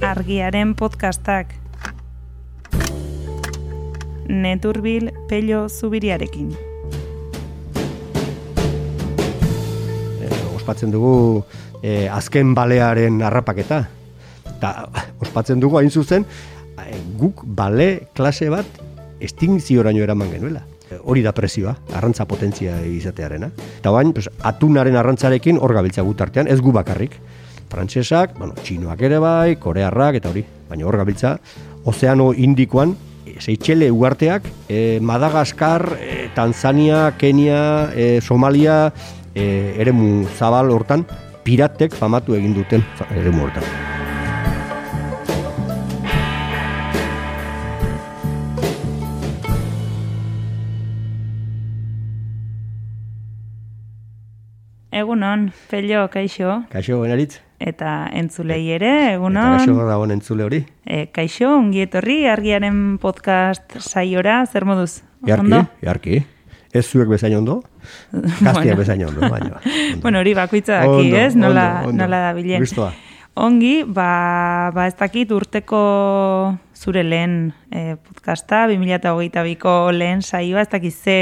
Argiaren podcastak. Neturbil pello zubiriarekin. Eh, ospatzen dugu eh, azken balearen harrapaketa. Eta ospatzen dugu hain zuzen, eh, guk bale klase bat estingzioraino eraman genuela. Eh, Hori da presioa, arrantza potentzia izatearena. Eta bain, pues, atunaren arrantzarekin hor gabiltza gut artean, ez gu bakarrik. Frantsesak, bueno, txinoak ere bai, korearrak eta hori. Baina hor gabiltza, ozeano indikoan, eh, Seychelle uarteak, eh, Madagaskar, eh, Tanzania, Kenia, eh, Somalia, eh, eremu zabal hortan, piratek famatu egin duten eremu hortan. Egunon, pello, kaixo, Kaixo, benaritz? Eta entzulei ere, Eta egunon. kaixo dagoen entzule hori? E, kaixo, ongi etorri, argiaren podcast saiora, zer moduz? Jarki, jarki. Ez zuek bezain ondo, kastiak bezain ondo, baina. ondo. Bueno, hori bakoitza daki, Ondo, ez? Nola, ondo, ondo. nola da bilen. Gustoa. Ongi, ba, ba ez dakit urteko zure lehen eh, podcasta, 2008ko lehen saioa, ez dakit ze,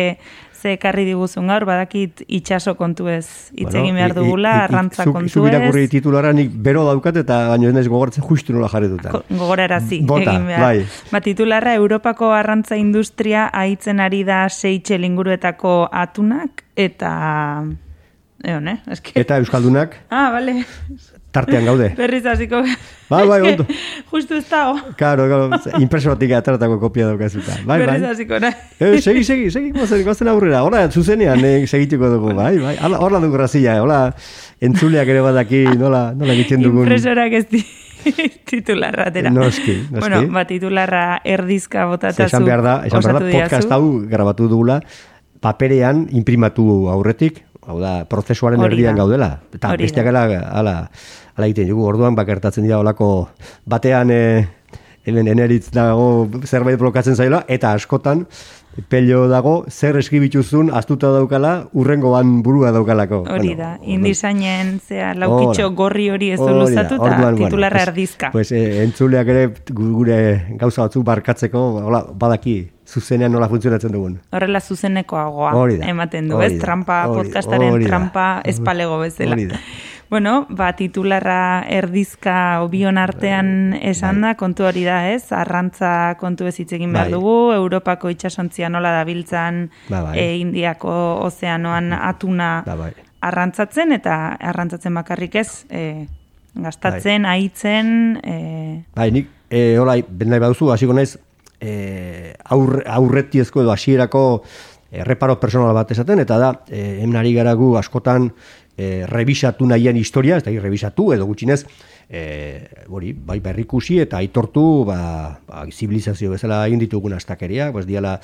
ze ekarri diguzun gaur, badakit itxaso kontu ez hitz Bueno, egin behar i- i- dugula, i- arrantza zuk- kontu Zuk irakurri ez. titulara nik bero daukat eta baino ez naiz gogoratzen justu nola. Ko- Gogorarazi, Bota, egin behar. bai. Ba, titularra Europako arrantza industria aitzen ari da seitxe linguruetako atunak, eta... Egon, eh? Eske... Eta Euskaldunak Ah, bale. Tartean gaude. Berriz hasiko. Bai, bai, ondo. Justu ez dago. Karo, karo, impresoratik ateratako kopia daukazuta. Bai, bai. Berriz hasiko, nahi. Eh, segi, segi, segi, gozen, gozen aurrera. Hola, zuzenean eh, segituko dugu, bai, bai. Hala, horla dugu grazia, hola, entzuleak ere badaki, nola, nola egiten dugun. Impresorak ez di titularra atera. Noski, noski. Bueno, ba, titularra erdizka botatazu. Esan behar da, esan behar da, podcast hau grabatu dugula, paperean imprimatu aurretik, hau da, prozesuaren erdian gaudela. Eta besteak ala, ala, egiten dugu, orduan bakertatzen dira olako batean e, hemen eneritz dago zerbait blokatzen zaila, eta askotan pello dago, zer eskibituzun astuta daukala, urrengoan burua daukalako. Hori Bueno, da, orduan- indizainen, zea, laukitxo Hola. gorri hori ez du luzatu, eta orduan, bueno, titularra pues- erdizka. Pues, eh, entzuleak ere gu- gure gauza batzuk barkatzeko, hola, badaki, zuzenean nola funtzionatzen dugun. Horrela zuzenekoagoa ematen du, ez? Trampa podcastaren trampa espalego bezala. Hori da. Bueno, ba, titularra erdizka obion artean esan da, kontu hori da, ez? Arrantza kontu ez hitz egin behar Bai. dugu, Europako itxasontzia nola dabiltzan, Ba, bai. e, Indiako ozeanoan atuna Ba, bai. arrantzatzen, eta arrantzatzen bakarrik ez, e, gastatzen, aitzen, e, Bai, nik, e, hola, ben nahi baduzu, hasiko naiz, e, aur, aurretiezko edo hasierako e, reparo personal bat esaten, eta da, e, hemen ari gara gu askotan e, revisatu nahian historia, ez da, revisatu edo gutxinez, e, hori, bai berrikusi eta aitortu, ba, ba, zibilizazio bezala egin ditugun astakeriak, pues diala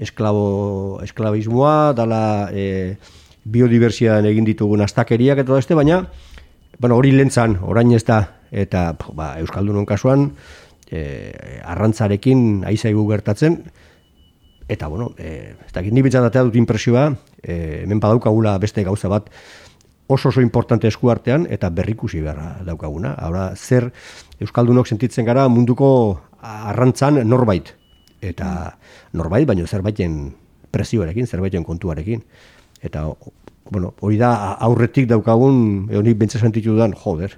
esklabo, esklabismoa, dala e, biodiversian egin ditugun astakeriak eta beste, baina, bueno, hori lentzan, orain ez da, eta ba, Euskaldunon kasuan, e, arrantzarekin aizaigu gertatzen, eta, bueno, e, ez dakit, ni bintzat atea dut impresioa, e, hemen badaukagula beste gauza bat, oso oso importante eskuartean eta berrikusi beharra daukaguna. Hora, zer Euskaldunok sentitzen gara munduko arrantzan norbait. Eta norbait, baino zerbaiten presioarekin, zerbaiten kontuarekin. Eta, bueno, hori da aurretik daukagun, hori bentsa sentitu dudan, joder,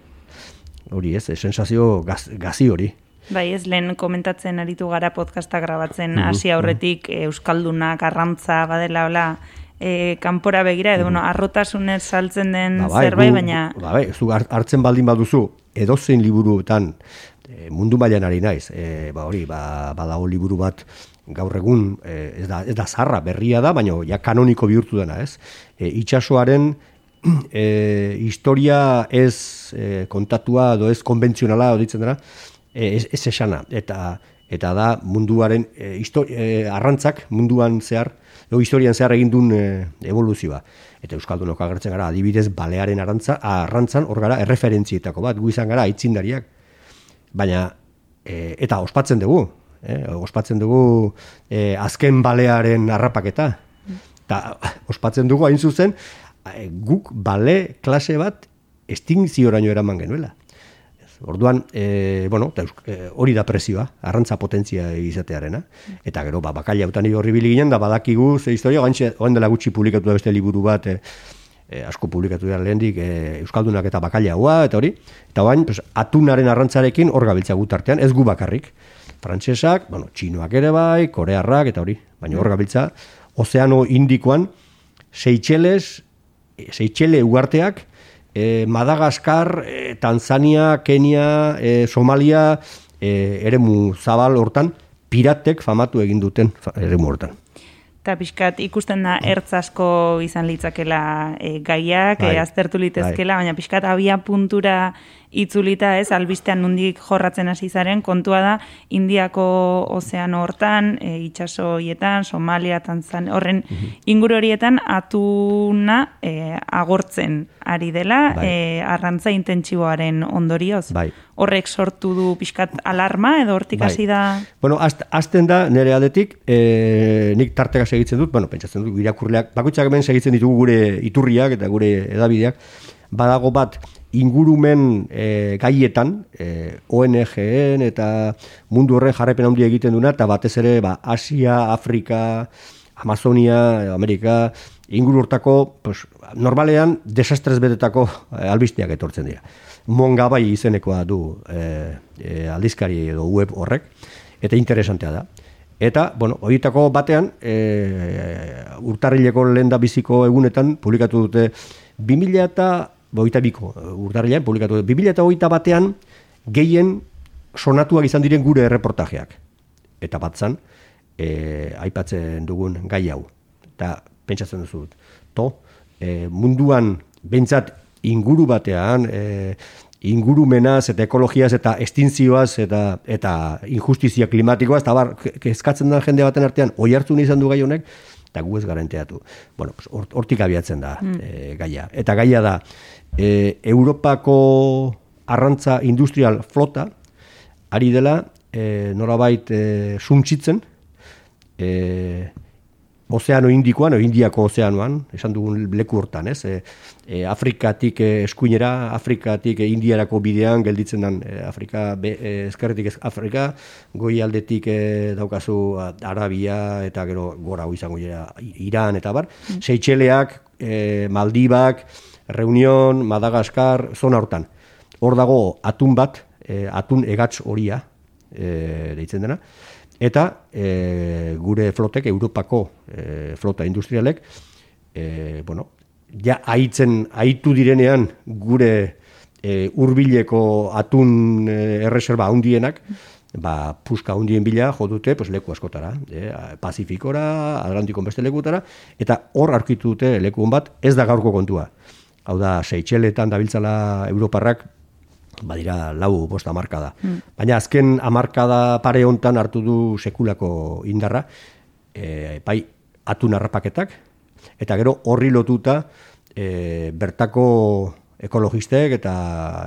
hori ez, sensazio gaz, gazi hori. Bai, ez lehen komentatzen aritu gara podcasta grabatzen hasi aurretik e, Euskaldunak arrantza badela hola e, kanpora begira, edo bueno, arrotasunez saltzen den Ba, bai, zerbait, baina Ba, bai, zu hart- hartzen baldin baduzu, edozein liburuetan e, mundu mailan ari naiz, e, ba hori, ba, badago liburu bat gaur egun, e, ez, da, ez da zarra, berria da, baina ja kanoniko bihurtu dena, ez? E, itxasoaren e, historia ez e, kontatua, edo ez konbentzionala, ditzen dena, ez, ez esana, eta eta da munduaren e, histo- e, arrantzak munduan zehar edo historian zehar egin duen e, evoluzioa. Eta Euskaldunok agertzen gara, adibidez, balearen arrantza, arrantzan, hor gara, erreferentzietako bat, gu izan gara, aitzindariak. Baina, e, eta ospatzen dugu, eh, ospatzen dugu e, azken balearen harrapaketa. Eta ospatzen dugu hain zuzen, e, guk bale klase bat estingzioraino eraman genuela. Orduan, e, bueno, eusk- e, hori da presioa, arrantza potentzia izatearena. Eta gero, ba, bakaila utan horri bili ginen, da badakigu, ze historia, oan dela gutxi publikatu da beste liburu bat, e, e, asko publikatu dira lehendik, e, Euskaldunak eta bakailaua, eta hori. Eta bain, pues, atunaren arrantzarekin hor gabiltza gutartean, ez gu bakarrik. Frantsesak, bueno, txinoak ere bai, korearrak, eta hori. Baina hor gabiltza, ozeano indikoan, e, Seychelle ugarteak, e, Madagaskar, e, Tanzania, Kenia, e, Somalia, e, eremu zabal hortan, piratek famatu egin duten eremu hortan. Eta pixkat ikusten da ertz asko izan litzakela e, gaiak, Bai. e, aztertu litezkela, baina pixkat abia puntura itzulita ez, albistean nundik jorratzen hasi zaren, kontua da Indiako ozeano hortan, e, itxaso horietan, Somalia, Tanzan, horren inguru horietan atuna e, agortzen ari dela, Bai. e, arrantza intentsiboaren ondorioz. Bai. Horrek sortu du pixkat alarma edo hortik Bai. hasi da... Bueno, hazt- hasten da nire aldetik, e, nik tarteka segitzen dut, bueno, pentsatzen dut, irakurleak, bakoitzak hemen segitzen ditugu gure iturriak eta gure edabideak, badago bat ingurumen e, gaietan, e, ONG-en eta mundu horren jarrepen handi egiten duna, eta batez ere ba, Asia, Afrika, Amazonia, Amerika, inguru hortako, pues, normalean, desastrez betetako eh, albisteak etortzen dira. Mongabai izenekoa du eh, eh, aldizkari edo web horrek, eta interesantea da. Eta, bueno, horietako batean, e, urtarrileko lehen da biziko egunetan, publikatu dute 2000 eta hogeita biko urtarrilean publikatu dute. 2000 eta hogeita batean gehien sonatuak izan diren gure erreportajeak. Eta batzan, e, aipatzen dugun gai hau. Eta pentsatzen duzu. To, e, munduan behintzat inguru batean, e, ingurumenaz eta ekologiaz eta estintzioaz eta eta injustizia klimatikoaz eta bar kezkatzen da jende baten artean oi hartzun izan du gai honek eta gu ez garanteatu. Bueno, pues, hort- hortik abiatzen da e, gaia. Eta gaia da e, Europako arrantza industrial flota ari dela e, norabait e, suntsitzen e, ozeano indikoan, o indiako ozeanoan, esan dugun leku hortan, ez? E, e, Afrikatik e, eskuinera, Afrikatik e, indiarako bidean gelditzen den e, Afrika, be, e, ezkerretik ez Afrika, goi aldetik e, daukazu Arabia eta gero gora hau izango dira Iran eta bar, Seychelleak, e, Maldibak, Reunion, Madagaskar, zona hortan. Hor dago atun bat, e, atun egatz horia, e, deitzen dena, eta e, gure flotek, Europako e, flota industrialek, e, bueno, ja aitzen, aitu direnean gure e, urbileko atun e, erreserba handienak, ba, puska hundien bila jo dute pues, leku askotara, e, Pazifikora, Atlantikon beste lekutara, eta hor arkitu dute leku bat, ez da gaurko kontua. Hau da, Seychelletan dabiltzala Europarrak, badira lau bost amarkada. Baina azken amarkada pare hontan hartu du sekulako indarra, e, bai atun harrapaketak, eta gero horri lotuta e, bertako ekologistek eta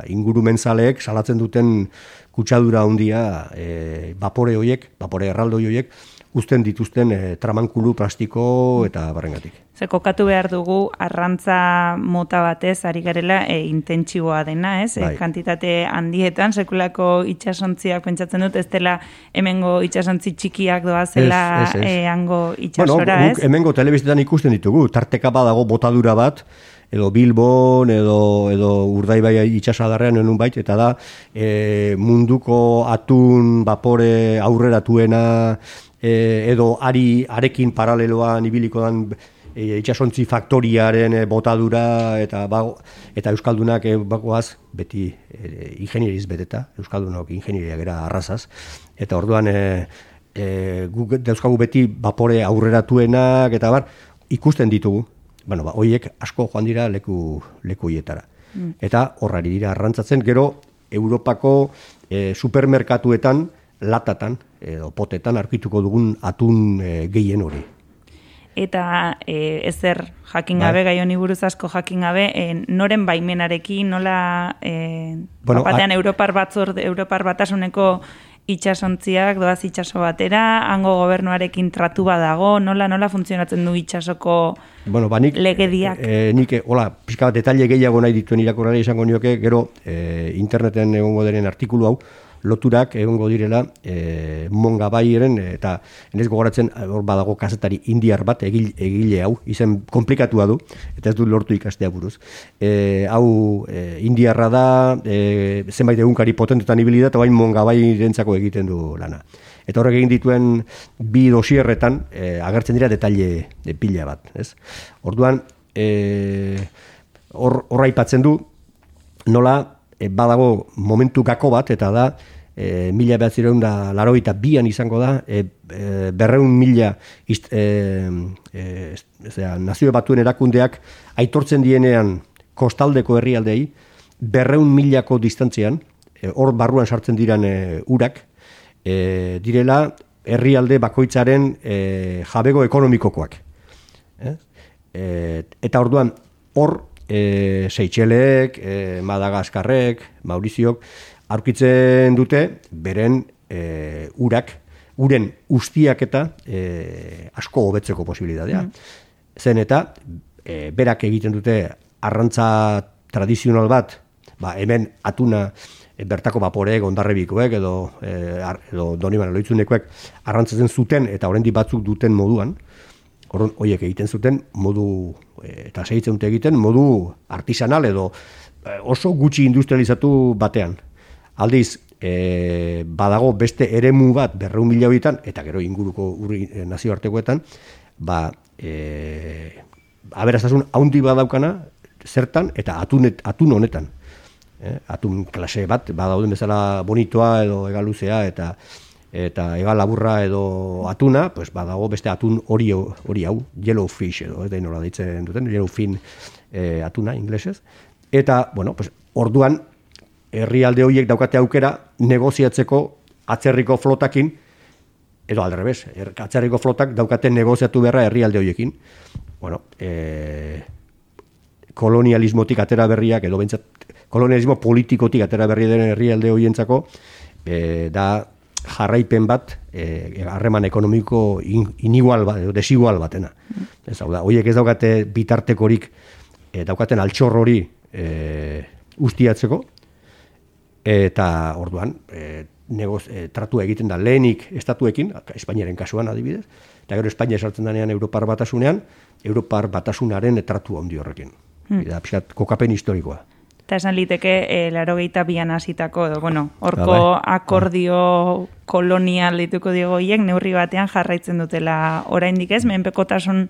ingurumenzaleek salatzen duten kutsadura handia e, bapore hoiek, bapore erraldoi hoiek, uzten dituzten e, tramankulu plastiko eta barrengatik. Ze kokatu behar dugu arrantza mota batez ari garela e, intentsiboa dena, ez? Bai. E, kantitate handietan sekulako itsasontziak pentsatzen dut ez dela hemengo itsasontzi txikiak doazela Ez, ez, ez. e, hango Bueno, itsasora, guk ez? hemengo telebistetan ikusten ditugu, tarteka badago botadura bat, edo Bilbon, edo, edo Urdaibai itxasadarrean enun bait, eta da e, munduko atun vapore aurreratuena, e, edo ari arekin paraleloan ibiliko dan e, itxasontzi faktoriaren e, botadura eta bago, eta euskaldunak e, bagoaz beti e, ingenieriz beteta, euskaldunok ingenieria gera arrazaz eta orduan e, e, guk dauzkagu beti vapore aurreratuenak eta bar ikusten ditugu. Bueno, ba, hoiek asko joan dira leku leku hietara. Eta horrari dira arrantzatzen gero Europako e, supermerkatuetan latatan edo potetan arkituko dugun atun e, gehien hori. Eta e, ezer jakin Bai. gabe, gai honi buruz asko jakin gabe, e, noren baimenarekin, nola e, Bueno, batean Europar batzorde, Europar batasuneko itxasontziak doaz itxaso batera, hango gobernuarekin tratu badago, nola nola funtzionatzen du itxasoko bueno, ba, nik, legediak? E, nik, hola, pixka bat detalle gehiago nahi dituen irakurrari izango nioke, gero e, interneten egongo denen artikulu hau, loturak egongo direla e, monga baieren eta enez gogoratzen hor badago kazetari indiar bat egile, egile hau izen komplikatua du eta ez du lortu ikastea buruz. E, hau e, indiarra da e, zenbait egunkari potentetan ibili da eta bain monga bairentzako egiten du lana. Eta horrek egin dituen bi dosierretan e, agertzen dira detalle de pila bat ez? Orduan e, hor aipatzen du nola e, badago momentu gako bat, eta da, e, mila behatzireun da laroita bian izango da, e, e, berreun mila ist, e, e, zera, nazio batuen erakundeak aitortzen dienean kostaldeko herrialdei, berreun milako distantzian, e, hor barruan sartzen diran e, urak, e, direla herrialde bakoitzaren e, jabego ekonomikokoak. E? E, eta orduan, hor e, Seychellek, e, Madagaskarrek, Mauriziok, aurkitzen dute beren e, urak, uren ustiak eta e, asko hobetzeko posibilitatea. Mm. Zen eta e, berak egiten dute arrantza tradizional bat, ba, hemen atuna e, bertako baporek, ondarrebikoek edo, e, edo doniban loitzunekoek arrantzatzen zuten eta oraindik batzuk duten moduan, Horren, hoiek egiten zuten modu eh, eta segitzen dute egiten modu artisanal edo eh, oso gutxi industrializatu batean. Aldiz, e, badago beste eremu bat berreun mila eta gero inguruko urri nazioartekoetan, ba, e, aberaztasun haundi badaukana, zertan, eta atunet, atun honetan. E, atun klase bat, badauden bezala bonitoa edo egaluzea, eta eta ega laburra edo atuna, pues badago beste atun hori hori hau, yellow fish edo, ez da inola ditzen duten, yellow fin e, atuna inglesez. Eta, bueno, pues orduan herrialde horiek daukate aukera negoziatzeko atzerriko flotakin edo aldrebes, er, atzerriko flotak daukate negoziatu berra herrialde horiekin. Bueno, e, kolonialismotik atera berriak edo bentsat kolonialismo politikotik atera berri den herrialde horientzako e, da jarraipen bat eh, harreman ekonomiko in, inigual bat, desigual batena. Ez hau da, hoiek ez daukate bitartekorik e, daukaten altxor hori e, ustiatzeko eta orduan e, negoz, tratu egiten da lehenik estatuekin, Espainiaren kasuan adibidez, eta gero Espainia esartzen danean Europar batasunean, Europar batasunaren tratu handi horrekin. Hmm. Eta pixat, kokapen historikoa eta esan liteke e, laro gehieta bian hasitako, edo, bueno, orko ah, bai. akordio kolonial dituko diego hiek, neurri batean jarraitzen dutela oraindik ez, menpekotasun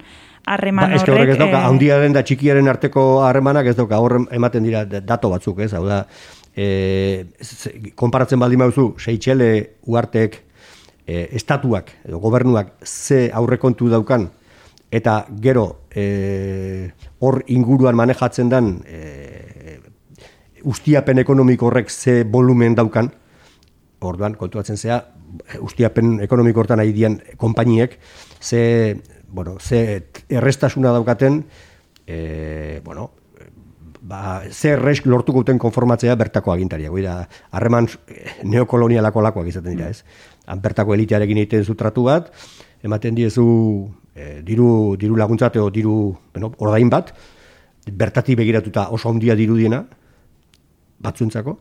harreman ba, horrek. Ez dauka, eh, den da txikiaren arteko harremanak ez dauka, horren ematen dira dato batzuk, ez, hau da, e, konparatzen baldin mauzu, seitxele uartek e, estatuak, edo gobernuak, ze aurrekontu daukan, eta gero hor inguruan manejatzen den ustiapen ekonomiko horrek ze volumen daukan, orduan, kontuatzen zea, ustiapen ekonomiko hortan nahi dian konpainiek, ze, bueno, ze errestasuna daukaten, e, bueno, ba, ze erresk lortu guten konformatzea bertako agintaria. Goi da, harreman neokolonialako lakoak izaten dira, ez? Han bertako elitearekin egiten zutratu bat, ematen diezu e, diru, diru laguntzate o diru bueno, ordain bat, bertati begiratuta oso handia dirudiena, batzuntzako,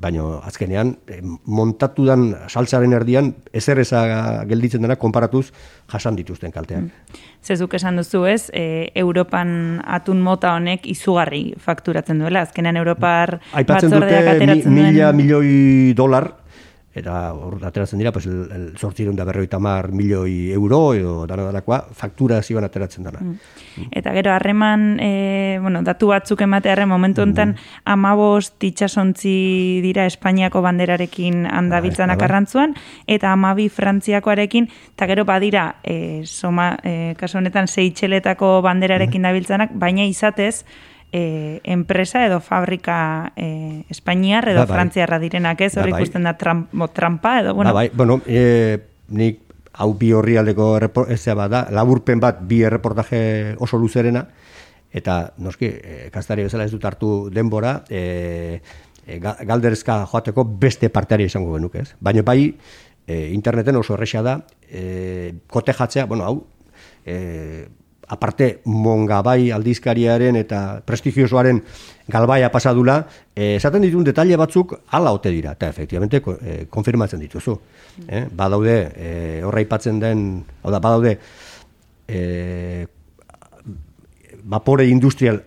baina azkenean eh, montatu dan saltzaren erdian ezer gelditzen dena konparatuz jasan dituzten kalteak. Mm. Zezuk esan duzu ez, e, Europan atun mota honek izugarri fakturatzen duela, azkenean Europar batzordeak ateratzen duen... Mila milioi dolar eta hor ateratzen dira, pues, sortziron da berroita mar milioi euro, edo dana darakoa, faktura ziban ateratzen dana. Mm. Eta gero, harreman, e, bueno, datu batzuk ematearen momentu enten, mm. amabost itxasontzi dira Espainiako banderarekin handabiltzanak bai. arrantzuan, eta amabi frantziakoarekin, eta gero badira, e, soma, e, kasu honetan, zeitxeletako banderarekin mm. dabiltzanak, baina izatez, e, enpresa edo fabrika e, Espainiar edo ba, bai. Frantziarra direnak ez, hori ba, bai. ikusten da trampa edo, bueno. Ba, bai, bueno, e, nik hau bi horri aldeko ezea bada, laburpen bat bi erreportaje oso luzerena, eta noski, e, kastari bezala ez dut hartu denbora, e, e, galderezka joateko beste parteari izango genuke, ez? Baina bai, e, interneten oso erresa da, e, kote jatzea, bueno, hau, e, aparte mongabai aldizkariaren eta prestigiosoaren galbaia pasadula, e, esaten ditun detalle batzuk ala ote dira, eta efektivamente e, konfirmatzen dituzu. Eh? Badaude, e, horra ipatzen den, hau da, badaude, e, vapore industrial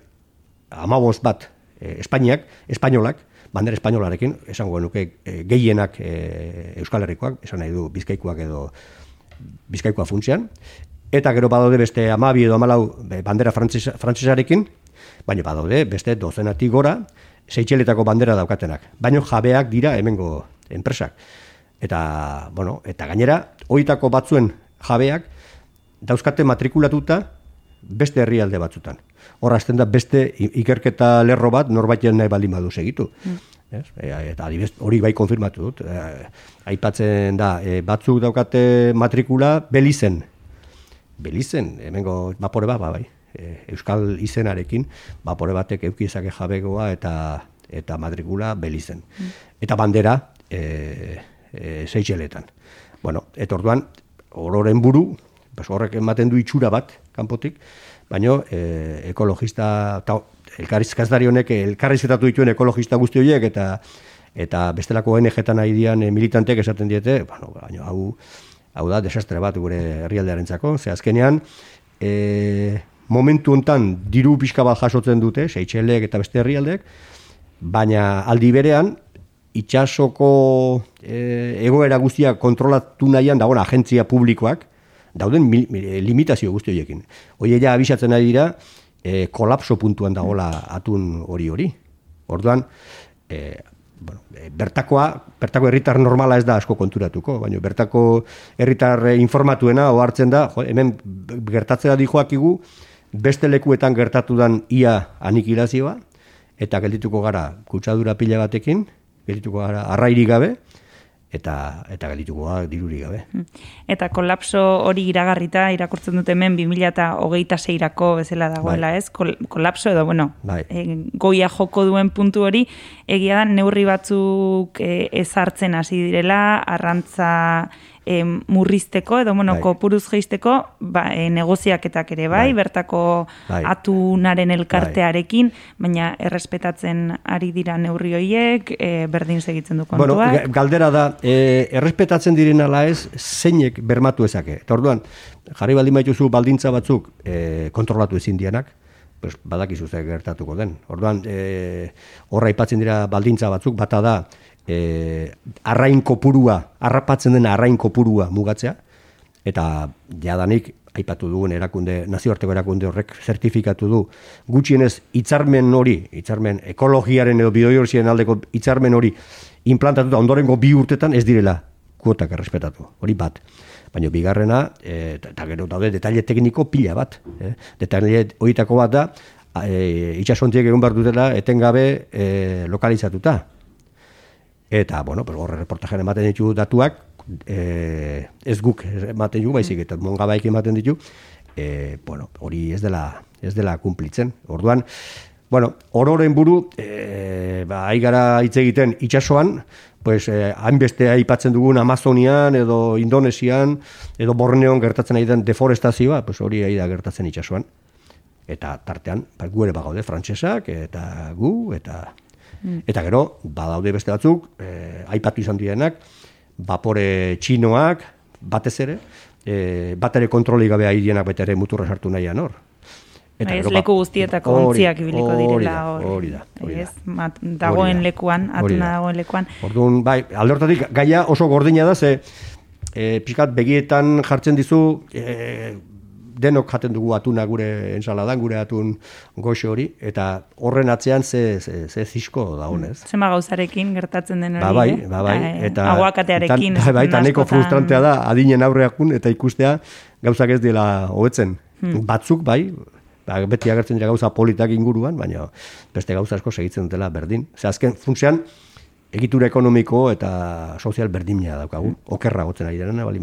amaboz bat e, Espainiak, espainolak, bandera espainolarekin, esango nuke e, gehienak e, Euskal Herrikoak, esan nahi du bizkaikoak edo bizkaikoa funtzean, eta gero badaude beste amabi edo amalau bandera frantzisarekin, baina badaude beste dozenatik gora, seitxeletako bandera daukatenak. Baina jabeak dira hemengo enpresak. Eta, bueno, eta gainera, oitako batzuen jabeak, dauzkate matrikulatuta beste herrialde batzutan. Horra azten da beste ikerketa lerro bat norbaiten nahi baldin badu segitu. Mm. E, eta adibes, hori bai konfirmatu dut. E, aipatzen da, e, batzuk daukate matrikula belizen. Belizen, hemengo bapore bat, ba, bai. E, Euskal izenarekin, bapore batek eukizake jabegoa eta eta matrikula belizen. Mm. Eta bandera, e, e, zeitxeletan. Bueno, eta orduan, ororen buru, pues horrek ematen du itxura bat kanpotik, baino e, ekologista ta elkarrizkazdari honek elkarrizketatu dituen ekologista guzti horiek eta eta bestelako ONG-tan aidian e, militantek esaten diete, bueno, baino hau hau da desastre bat gure herrialdearentzako, ze azkenean e, momentu hontan diru pixka bat jasotzen dute, Seychellek eta beste herrialdek, baina aldi berean itxasoko e, egoera guztia kontrolatu nahian dagoen agentzia publikoak, dauden limitazio guzti horiekin. Hoi ja abisatzen ari dira, e, kolapso puntuan dagoela atun hori hori. Orduan, e, bueno, e, bertakoa, bertako herritar normala ez da asko konturatuko, baina bertako herritar informatuena ohartzen da, jo, hemen gertatzea di joakigu, beste lekuetan gertatu dan ia anikilazioa, eta geldituko gara kutsadura pila batekin, geldituko gara arrairi gabe, eta eta gelditukoa diruri gabe. Hmm. Eta kolapso hori iragarrita irakurtzen dute hemen 2026rako bezala dagoela, bai. ez? kolapso edo bueno, bai. e, goia joko duen puntu hori egia da neurri batzuk e, ezartzen hasi direla, arrantza e, murrizteko edo bueno, bai. kopuruz geisteko ba, e, negoziaketak ere bai, bai. bertako bai. atunaren elkartearekin, bai. baina errespetatzen ari dira neurri horiek, e, berdin segitzen du kontuak. Bueno, galdera da, e, errespetatzen diren ala ez, zeinek bermatu ezake. Eta orduan, jarri baldin baituzu baldintza batzuk e, kontrolatu ezin dianak, pues, badakizu ze gertatuko den. Orduan, e, horra ipatzen dira baldintza batzuk, bata da, e, arrain kopurua, arrapatzen den arrain kopurua mugatzea, eta jadanik aipatu dugun erakunde, nazioarteko erakunde horrek zertifikatu du, gutxienez hitzarmen hori, hitzarmen ekologiaren edo biodiversiaren aldeko hitzarmen hori implantatuta ondorengo bi urtetan ez direla kuotak errespetatu, hori bat. Baina bigarrena, e, eta gero daude detaile tekniko pila bat. E, detaile horietako bat da, e, itxasontiek egon behar dutela etengabe e, lokalizatuta. Eta, bueno, pues, horre reportajean ematen ditu datuak, e, ez guk ematen ditu, baizik, eta mongabaik ematen ditu, e, bueno, hori ez dela, ez dela kumplitzen. Orduan, bueno, ororen buru, e, ba, aigara hitz egiten itxasoan, pues, e, hainbeste aipatzen dugun Amazonian, edo Indonesian, edo Borneon gertatzen ari den deforestazioa, pues, hori ari da gertatzen itxasoan. Eta tartean, ba, gu ere bagaude, frantsesak, eta gu, eta Mm. Eta gero, badaude beste batzuk, e, aipatu izan dienak, bapore txinoak, batez ere, e, bat ere kontroli gabe haidienak bete ere muturra sartu nahian hor. Eta bai, ez leku guztietako ontziak ibiliko direla hori. da, hori da. Ez, dagoen lekuan, atuna dagoen lekuan. Orduan, bai, aldortatik, gaia oso gordina da, ze, e, pixkat begietan jartzen dizu, e, denok jaten dugu atuna gure ensaladan, gure atun goxo hori, eta horren atzean ze, ze, ze zisko da honez. Mm. Zema gauzarekin gertatzen den hori, ba, bai, ba, bai, eta, aguakatearekin. Ba, bai, eta neko frustrantea da, adinen aurreakun, eta ikustea gauzak ez dela hobetzen. Hmm. Batzuk, bai, ba, beti agertzen dira gauza politak inguruan, baina beste gauza asko segitzen dutela berdin. Ze azken funtzean, egitura ekonomiko eta sozial berdina daukagu, okerra gotzen ari dena, bali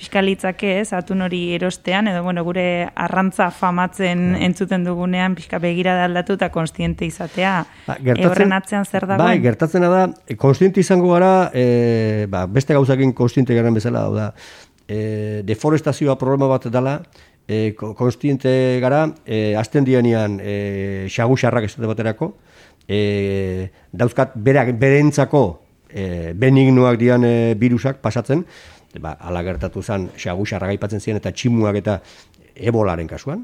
pixkalitzake ez, atun hori erostean, edo bueno, gure arrantza famatzen Bai. entzuten dugunean, pixka begira da aldatu eta konstiente izatea. Ba, horren atzean zer dago? Bai, gertatzen da, e, konstiente izango gara, e, ba, beste gauzakin konstiente garen bezala, da, e, deforestazioa problema bat dela, e, ko- konstiente gara, e, azten dianian e, xagu xarrak ez baterako, e, dauzkat berak, berentzako e, benignoak dian e, virusak pasatzen, ba, ala gertatu zen xagu xarrak aipatzen ziren eta tximuak eta ebolaren kasuan,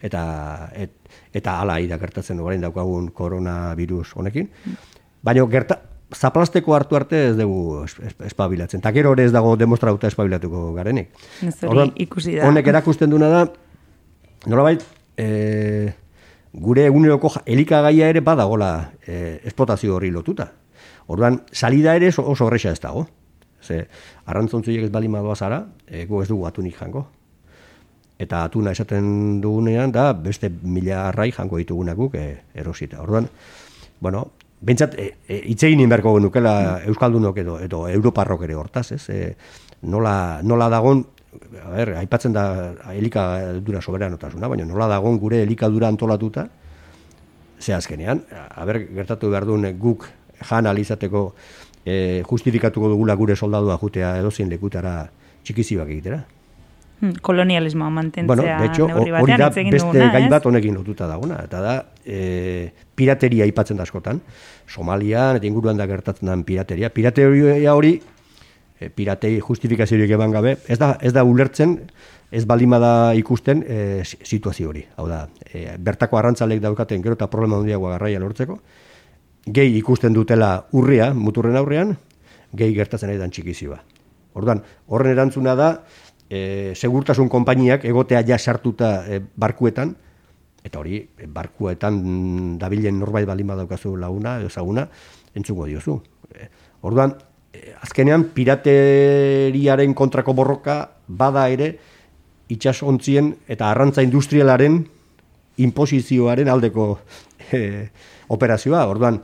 eta et, eta hala ida gertatzen orain daukagun koronavirus honekin. Baina gerta zaplasteko hartu arte ez dugu es- es- espabilatzen. Ta gero ere ez dago demostratuta espabilatuko garenik. Hori ikusi da. Honek erakusten duna da nolabait e, gure eguneroko elikagaia ere badagola e, esplotazio horri lotuta. Orduan, salida ere oso, horreixa ez dago. Ze, arrantzontzuiek ez bali madoa zara, e, gu ez dugu atunik jango. Eta atuna esaten dugunean, da beste mila arrai jango ditugunak guk e, erosita. Orduan, bueno, bentsat, e, e, itzegin inberko genukela Euskaldunok edo, edo Europarrok ere hortaz, ez? E, nola, nola dagon, a ber, aipatzen da elikadura soberanotasuna, baina nola dagon gure elikadura antolatuta, ze azkenean, a ber, gertatu behar duen guk jan alizateko e, justifikatuko dugula gure soldadua jutea edozein lekutara txikizibak egitera. Hmm, kolonialismoa mantentzea Bueno, de hecho, hori da beste gai bat honekin lotuta dagona, eta da e, pirateria aipatzen da askotan. Somalian eta inguruan da gertatzen den pirateria. Pirateria hori e, piratei justifikaziorik eban gabe, ez da, ez da ulertzen, ez baldin bada ikusten e, si- situazio hori. Hau da, e, bertako arrantzalek daukaten gero eta problema handiagoa garraia lortzeko, gehi ikusten dutela urria, muturren aurrean, gehi gertatzen ari dan txikizioa. Orduan, horren erantzuna da, e, segurtasun konpainiak egotea ja sartuta e, barkuetan, eta hori, e, barkuetan dabilen norbait baldin badaukazu laguna, ezaguna, entzungo diozu. E, orduan, e, azkenean, pirateriaren kontrako borroka bada ere, itsasontzien eta arrantza industrialaren imposizioaren aldeko e, operazioa. Orduan,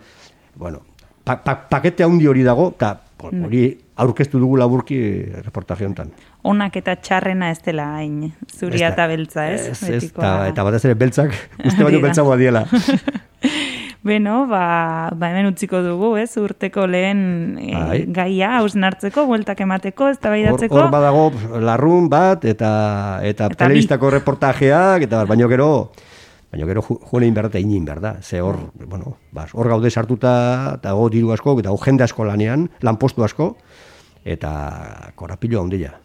bueno, pa, pa, pakete handi hori dago, eta hori aurkeztu dugu laburki reportaje honetan. Onak eta txarrena ez dela hain zuria eta beltza, ez? Ez, ez, Betikoa. eta, batez ere beltzak, uste baino beltzagoa diela. Beno, ba, ba hemen utziko dugu, ez? Urteko lehen e, gaia hausnartzeko, bueltak emateko, ez Hor, da hor badago larrun bat, eta, eta, Eta telebistako reportajeak, eta baino gero, baino gero joan egin behar da, inin behar da. Ze hor, bueno, bas, hor gaude sartuta, eta go diru asko, eta jende asko lanean, lanpostu asko, eta korapilo handia.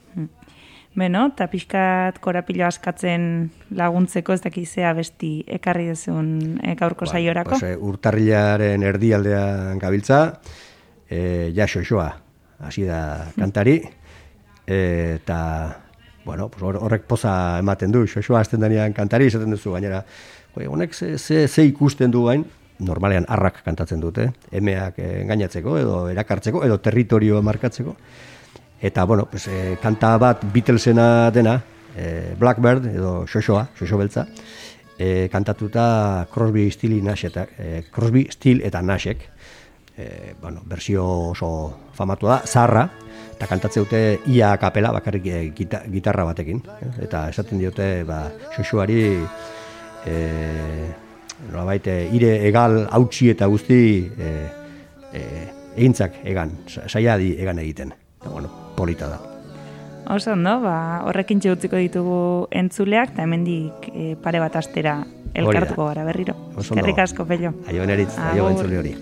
Beno, eta pixkat korapilo askatzen laguntzeko ez dakizea besti ekarri dezun e, gaurko saiorako. Pues, eh, urtarrilaren erdialdean gabiltza, e, ja xoxoa, hasi da kantari, e, eta, bueno, pues hor- horrek poza ematen du, xoxoa hasten denean kantari, esaten duzu gainera, "Joi, honek ze, ze, ze ikusten du bain, normalean arrak kantatzen dute, emeak eh, engainatzeko, edo erakartzeko, edo territorio markatzeko, Eta, bueno, pues, e, kanta bat Beatlesena dena, e, Blackbird edo Xoxoa, Xoxo beltza, e, kantatuta Crosby, Nash eta, e, Crosby, Still eta Nashek, e, bueno, bersio oso famatu da, zarra, eta kantatze dute ia kapela bakarrik e, gita, gitarra batekin. eh? Eta esaten diote, ba, Xoxoari, e, nolabait, e, ire egal hautsi eta guzti e, e, egintzak egan, sa- saiadi egan egiten. Eta, bueno, polita da. Oso ondo, ba, horrekin utziko ditugu entzuleak, eta hemendik e, pare bat astera elkartuko gara berriro. Eskerrik asko, pello. Aio beneritz, aio entzule hori.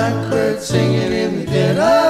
Blackbird singing in the dead of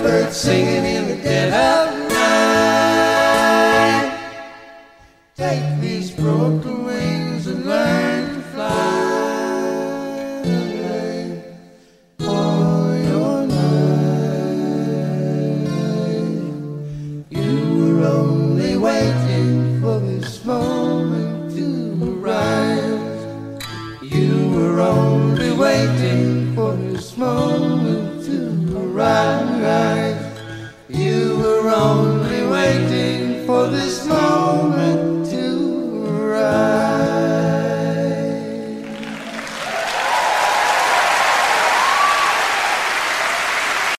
Blackbird singing in the dead